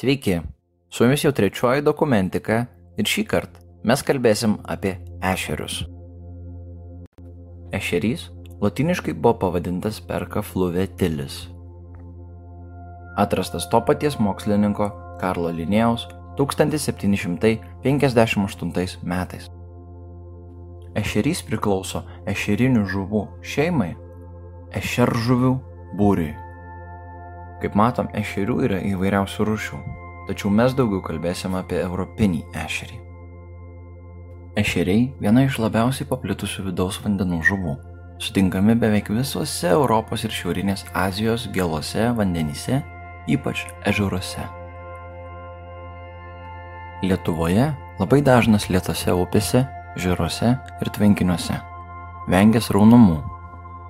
Sveiki, su jumis jau trečioji dokumentika ir šį kartą mes kalbėsim apie ešerius. Ešerys latiniškai buvo pavadintas perka fluvetilis. Atrastas to paties mokslininko Karlo Linėjaus 1758 metais. Ešerys priklauso ešerinių žuvų šeimai, ešeržuvių būriui. Kaip matom, ešerių yra įvairiausių rūšių, tačiau mes daugiau kalbėsim apie europinį ešerį. Ešeriai viena iš labiausiai paplitusių vidaus vandenų žuvų. Sutinkami beveik visuose Europos ir Šiaurinės Azijos gėlose vandenyse, ypač ežeruose. Lietuvoje labai dažnas lietose upėse, žeruose ir tvenkiniuose. Vengęs raunumų.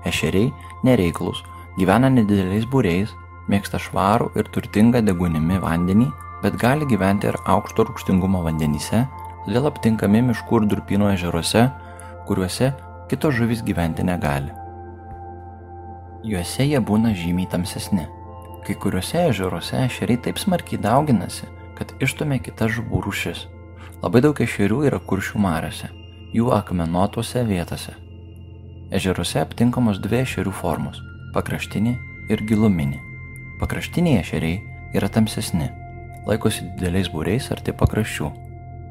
Ešeriai nereiklus, gyvena nedideliais būreis, mėgsta švarų ir turtingą degunimi vandenį, bet gali gyventi ir aukšto rūgštingumo vandenyse, todėl aptinkami miškų ir durpino ežeruose, kuriuose kitos žuvis gyventi negali. Juose jie būna žymiai tamsesni. Kai kuriuose ežeruose ešeriai taip smarkiai dauginasi, kad ištumė kitas žuvų rūšis. Labai daug ešerių yra kuršių mariose, jų akmenuotose vietose. Ežeruose aptinkamos dvi ešerių formos - pakraštinė ir giluminė. Pakraštiniai ešeriai yra tamsesni, laikosi dideliais būriais arti pakraščių.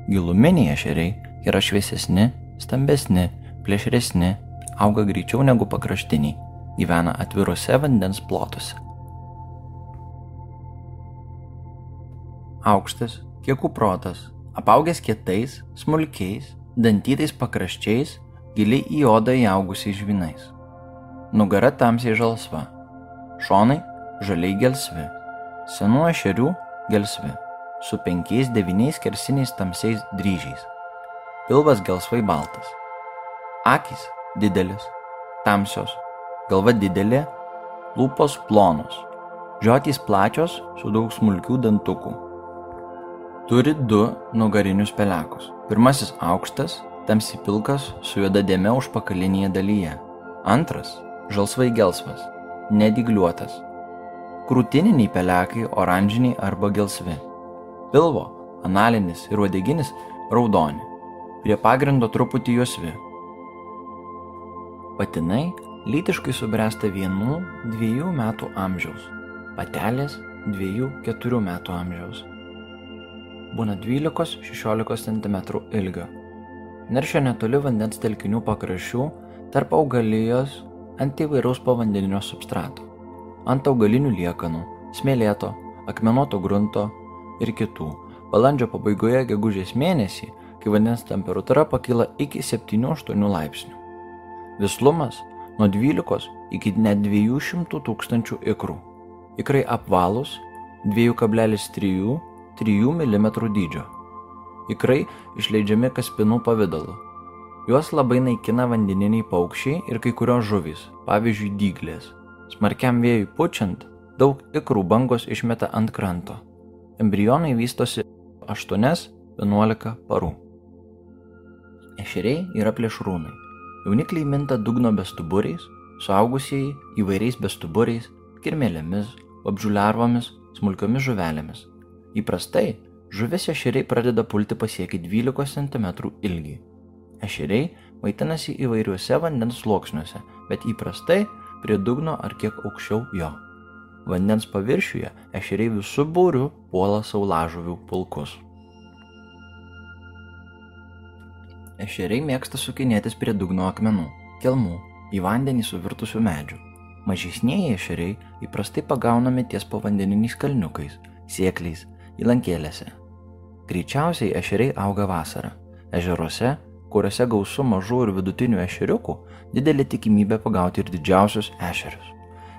Giluminiai ešeriai yra šviesesni, stambesni, plėšresni, auga greičiau negu pakraštiniai, gyvena atviruose vandens plotuose. Aukštas, kiekų protas, apaugęs kietais, smulkiais, dantytais pakraščiais, giliai į odą įaugusiais žvinais. Nugara tamsiai žalsva, šonai žaliai gelsvi, senų ešerių gelsvi, su penkiais devyniais kersiniais tamsiais dryžiais. Pilvas gelsvai baltas. Akis didelis, tamsios, galva didelė, lūpos plonos, žiotys plačios su daug smulkių dantukų. Turi du nugarinius pelekus. Pirmasis aukštas, tamsiai pilkas su juoda dėme užpakalinėje dalyje. Antras - žalsvai gelsvas, nedigliuotas, krūtininiai pelekai oranžiniai arba gelsvi. Pilvo, analinis ir uodeginis raudoni, prie pagrindo truputį juosvi. Patinai lytiškai subręsta vienų, dviejų metų amžiaus, patelės dviejų, keturių metų amžiaus. Būna 12-16 cm ilgio. Neršia netoli vandens telkinių pakraščių, tarp augalijos ant įvairaus povandeninio substrato ant augalinių liekanų, smėlėto, akmenuoto grunto ir kitų. Balandžio pabaigoje gegužės mėnesį, kai vandens temperatūra pakyla iki 7-8 laipsnių. Vislumas nuo 12 iki net 200 tūkstančių ikrų. Ikrai apvalus 2,3-3 mm dydžio. Ikrai išleidžiami kaspinų pavydalu. Juos labai naikina vandeniniai paukščiai ir kai kurios žuvys, pavyzdžiui, dyglės. Smarkiam vėjui pučiant, daug ikrų bangos išmeta ant kranto. Embrionai vystosi 8-11 parų. Ešeriai yra plėšrūnai. Jaunikliai minta dugno bestuburiais, suaugusieji įvairiais bestuburiais, kirmėlėmis, vabžiuliarvomis, smulkiomis žuvelėmis. Įprastai žuvis ešeriai pradeda pulti pasiekę 12 cm ilgį. Ešeriai maitinasi įvairiuose vandens sluoksniuose, bet įprastai prie dugno ar kiek aukščiau jo. Vandens paviršiuje ešeriai visų būrių puola saulažuvių pulkus. Ešeriai mėgsta sukinėtis prie dugno akmenų, kelmų, į vandenį suvirtusių medžių. Mažesnieji ešeriai įprastai pagaunami ties povandeniniais kalniukais, sėkliais, įlankėlėse. Greičiausiai ešeriai auga vasarą. Ežeruose kuriuose gausu mažų ir vidutinių ešeriukų, didelė tikimybė pagauti ir didžiausius ešerius.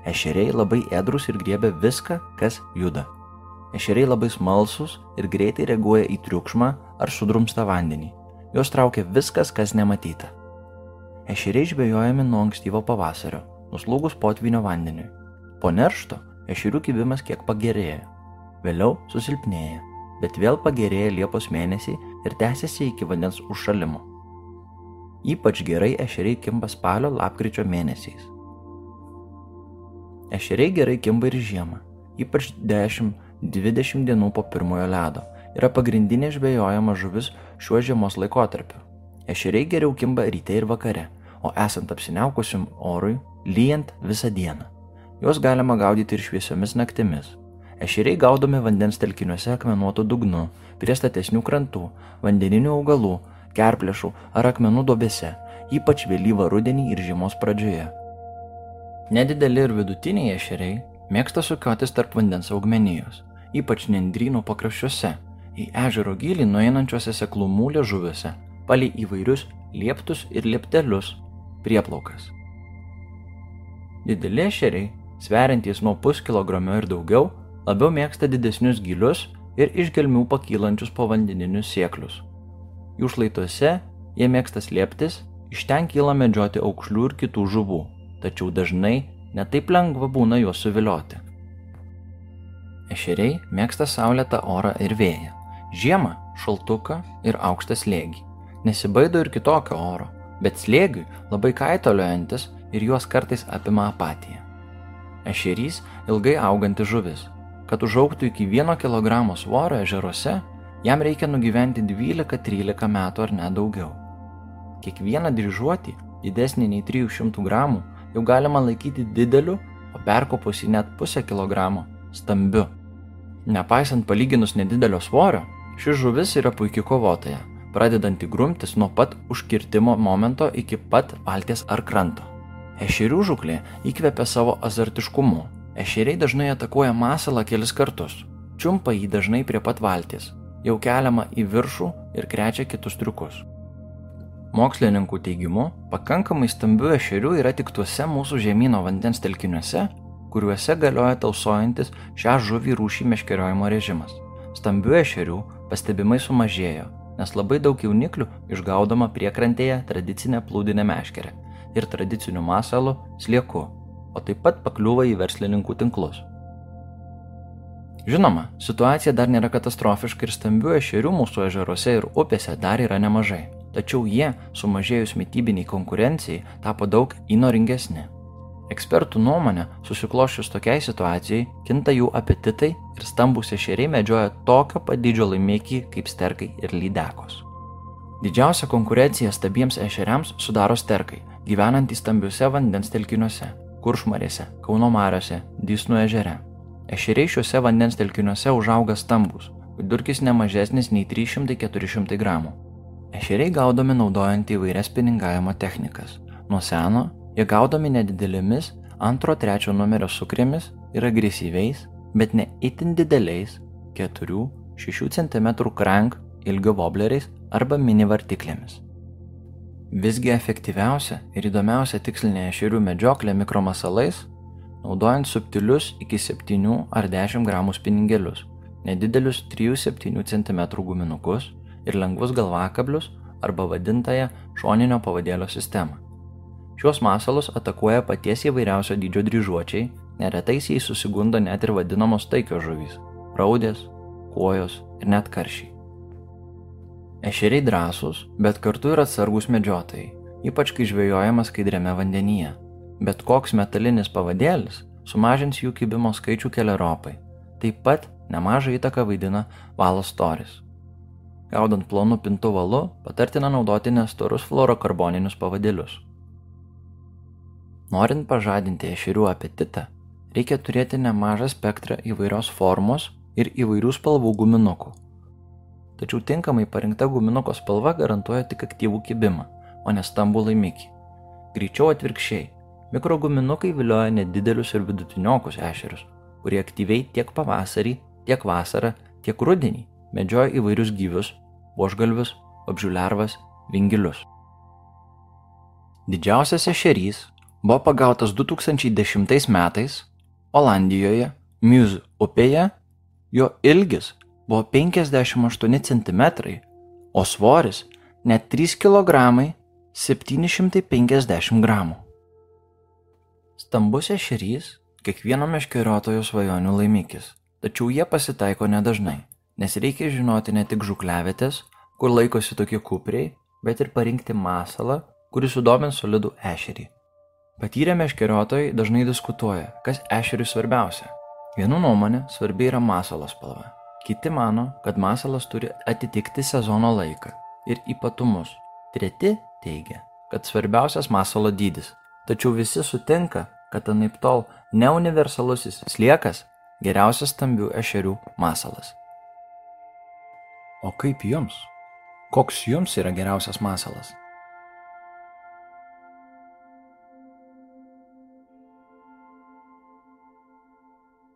Ešeriai labai edrus ir griebia viską, kas juda. Ešeriai labai smalsus ir greitai reaguoja į triukšmą ar sudrumstą vandenį. Jos traukia viskas, kas nematyta. Ešeriai žvejojami nuo ankstyvo pavasario, nuslūgus potvinio vandeniui. Po neršto ešerių kibimas kiek pagerėja. Vėliau susilpnėja, bet vėl pagerėja Liepos mėnesį ir tęsiasi iki vandens užšalimo. Ypač gerai ešeriai kimba spalio lapkričio mėnesiais. Ešeriai gerai kimba ir žiemą, ypač 20 dienų po pirmojo ledo. Yra pagrindinė žvejojama žuvis šiuo žiemos laikotarpiu. Ešeriai geriau kimba ryte ir vakare, o esant apsiniaukusiam orui, lyjant visą dieną. Juos galima gaudyti ir šviesiomis naktimis. Ešeriai gaudomi vandens telkiniuose akmenuotų dugnu, prie statesnių krantų, vandeninių augalų, kerplėšų ar akmenų dobėse, ypač vėlyvą rudenį ir žiemos pradžioje. Nedideli ir vidutiniai ešeriai mėgsta sukiotis tarp vandens augmenijos, ypač nendrynų pakraščiuose, į ežero gilį nueinančiuose seklumų liežuviuose, palei įvairius lieptus ir lieptelius prieplaukas. Dideli ešeriai, sveriantys nuo puskilogramio ir daugiau, labiau mėgsta didesnius gilius ir iš gelmių pakylančius povandeninius sėklius. Jų šlaituose jie mėgsta slėptis, iš ten kyla medžioti aukšlių ir kitų žuvų, tačiau dažnai netaip lengva būna juos suvilioti. Ešeriai mėgsta saulėtą orą ir vėją, žiemą šaltuką ir aukštą slėgį. Nesibaido ir kitokio oro, bet slėgiui labai kaitaliojantis ir juos kartais apima apatija. Ešerys ilgai auganti žuvis. Kad užauktų iki 1 kg svorio ežeruose, jam reikia nugyventi 12-13 metų ar net daugiau. Kiekvieną dryžuotį, didesnį nei 300 gramų, jau galima laikyti dideliu, o perkopus į net pusę kilogramo - stambiu. Nepaisant palyginus nedidelio svorio, ši žuvis yra puikiai kovotoja, pradedanti grumtis nuo pat užkirtimo momento iki pat valties ar kranto. Ešerių žuklė įkvepia savo azartiškumu. Ešeriai dažnai atakuoja masalą kelis kartus, čiumpa jį dažnai prie pat valties, jau keliama į viršų ir krečia kitus triukus. Mokslininkų teigimu, pakankamai stambių ešerių yra tik tuose mūsų žemynų vandens telkiniuose, kuriuose galioja tausojantis šią žuvį rūšį meškeriojimo režimas. Stambių ešerių pastebimai sumažėjo, nes labai daug jauniklių išgaudoma priekrantėje tradicinė plūdinė meškerė ir tradiciniu masalu slieku, o taip pat pakliūva į verslininkų tinklus. Žinoma, situacija dar nėra katastrofiška ir stambių ešerių mūsų ežeruose ir upėse dar yra nemažai tačiau jie, sumažėjus mytybiniai konkurencijai, tapo daug įnoringesni. Ekspertų nuomonė, susiklošius tokiai situacijai, kinta jų apetitai ir stambus ešeriai medžioja tokio pat dydžio laimikį kaip sterkai ir lydekos. Didžiausia konkurencija stabiems ešeriams sudaro sterkai, gyvenantys stambiuose vandens telkiniuose - Kuršmarėse, Kauno Mariuose, Dysnų ežere. Ešeriai šiuose vandens telkiniuose užauga stambus, vidurkis nemažesnis nei 300-400 gramų. Ešeriai gaudomi naudojant įvairias piningavimo technikas. Nuo seno jie gaudomi nedidelėmis antro trečio numerio sukrėmis ir agresyviais, bet ne itin dideliais 4-6 cm crank ilgio wobleriais arba mini vartiklėmis. Visgi efektyviausia ir įdomiausia tikslinė ešerių medžioklė mikromasalais, naudojant subtilius iki 7 ar 10 gramų spiningėlius, nedidelius 3-7 cm guminukus ir lengvus galvakablius arba vadintąją šoninio pavadėlio sistemą. Šiuos masalus atakuoja paties įvairiausio dydžio dryžuočiai, neretai jais susigundo net ir vadinamos taikios žuvys - raudės, kuojos ir net karšiai. Ešeriai drąsūs, bet kartu ir atsargus medžiotojai, ypač kai žvejojama skaidriame vandenyje. Bet koks metalinis pavadėlis sumažins jų kibimo skaičių keliaropai. Taip pat nemažą įtaką vaidina valos storis. Gaudant plonu pintu valu, patartina naudoti nestorus fluorokarboninius pavadėlius. Norint pažadinti ešerių apetitą, reikia turėti nemažą spektrą įvairios formos ir įvairių spalvų guminukų. Tačiau tinkamai parinkta guminuko spalva garantuoja tik aktyvų kibimą, o ne stambų laimikį. Greičiau atvirkščiai, mikroguminukai vilioja nedidelius ir vidutiniokus ešerius, kurie aktyviai tiek pavasarį, tiek vasarą, tiek rudenį medžioja įvairius gyvius, buožgalvius, apžiulervas, vingilius. Didžiausias ešerys buvo pagautas 2010 metais Olandijoje, Muse upėje, jo ilgis buvo 58 cm, o svoris net 3 kg 750 g. Stambus ešerys kiekvieno meškeriotojo svajonių laimikis, tačiau jie pasitaiko nedažnai nes reikia žinoti ne tik žukliavietės, kur laikosi tokie kupriai, bet ir parinkti masalą, kuris sudomins solidų ešerį. Patyrę meškeriotojai dažnai diskutuoja, kas ešeriui svarbiausia Vienų nuomonė svarbi yra masalo spalva. Kiti mano, kad masalas turi atitikti sezono laiką ir ypatumus. Treti teigia, kad svarbiausias masalo dydis. Tačiau visi sutinka, kad anaip tol neuniversalusis sliekas geriausias stambių ešerių masalas. O kaip jums? Koks jums yra geriausias masalas?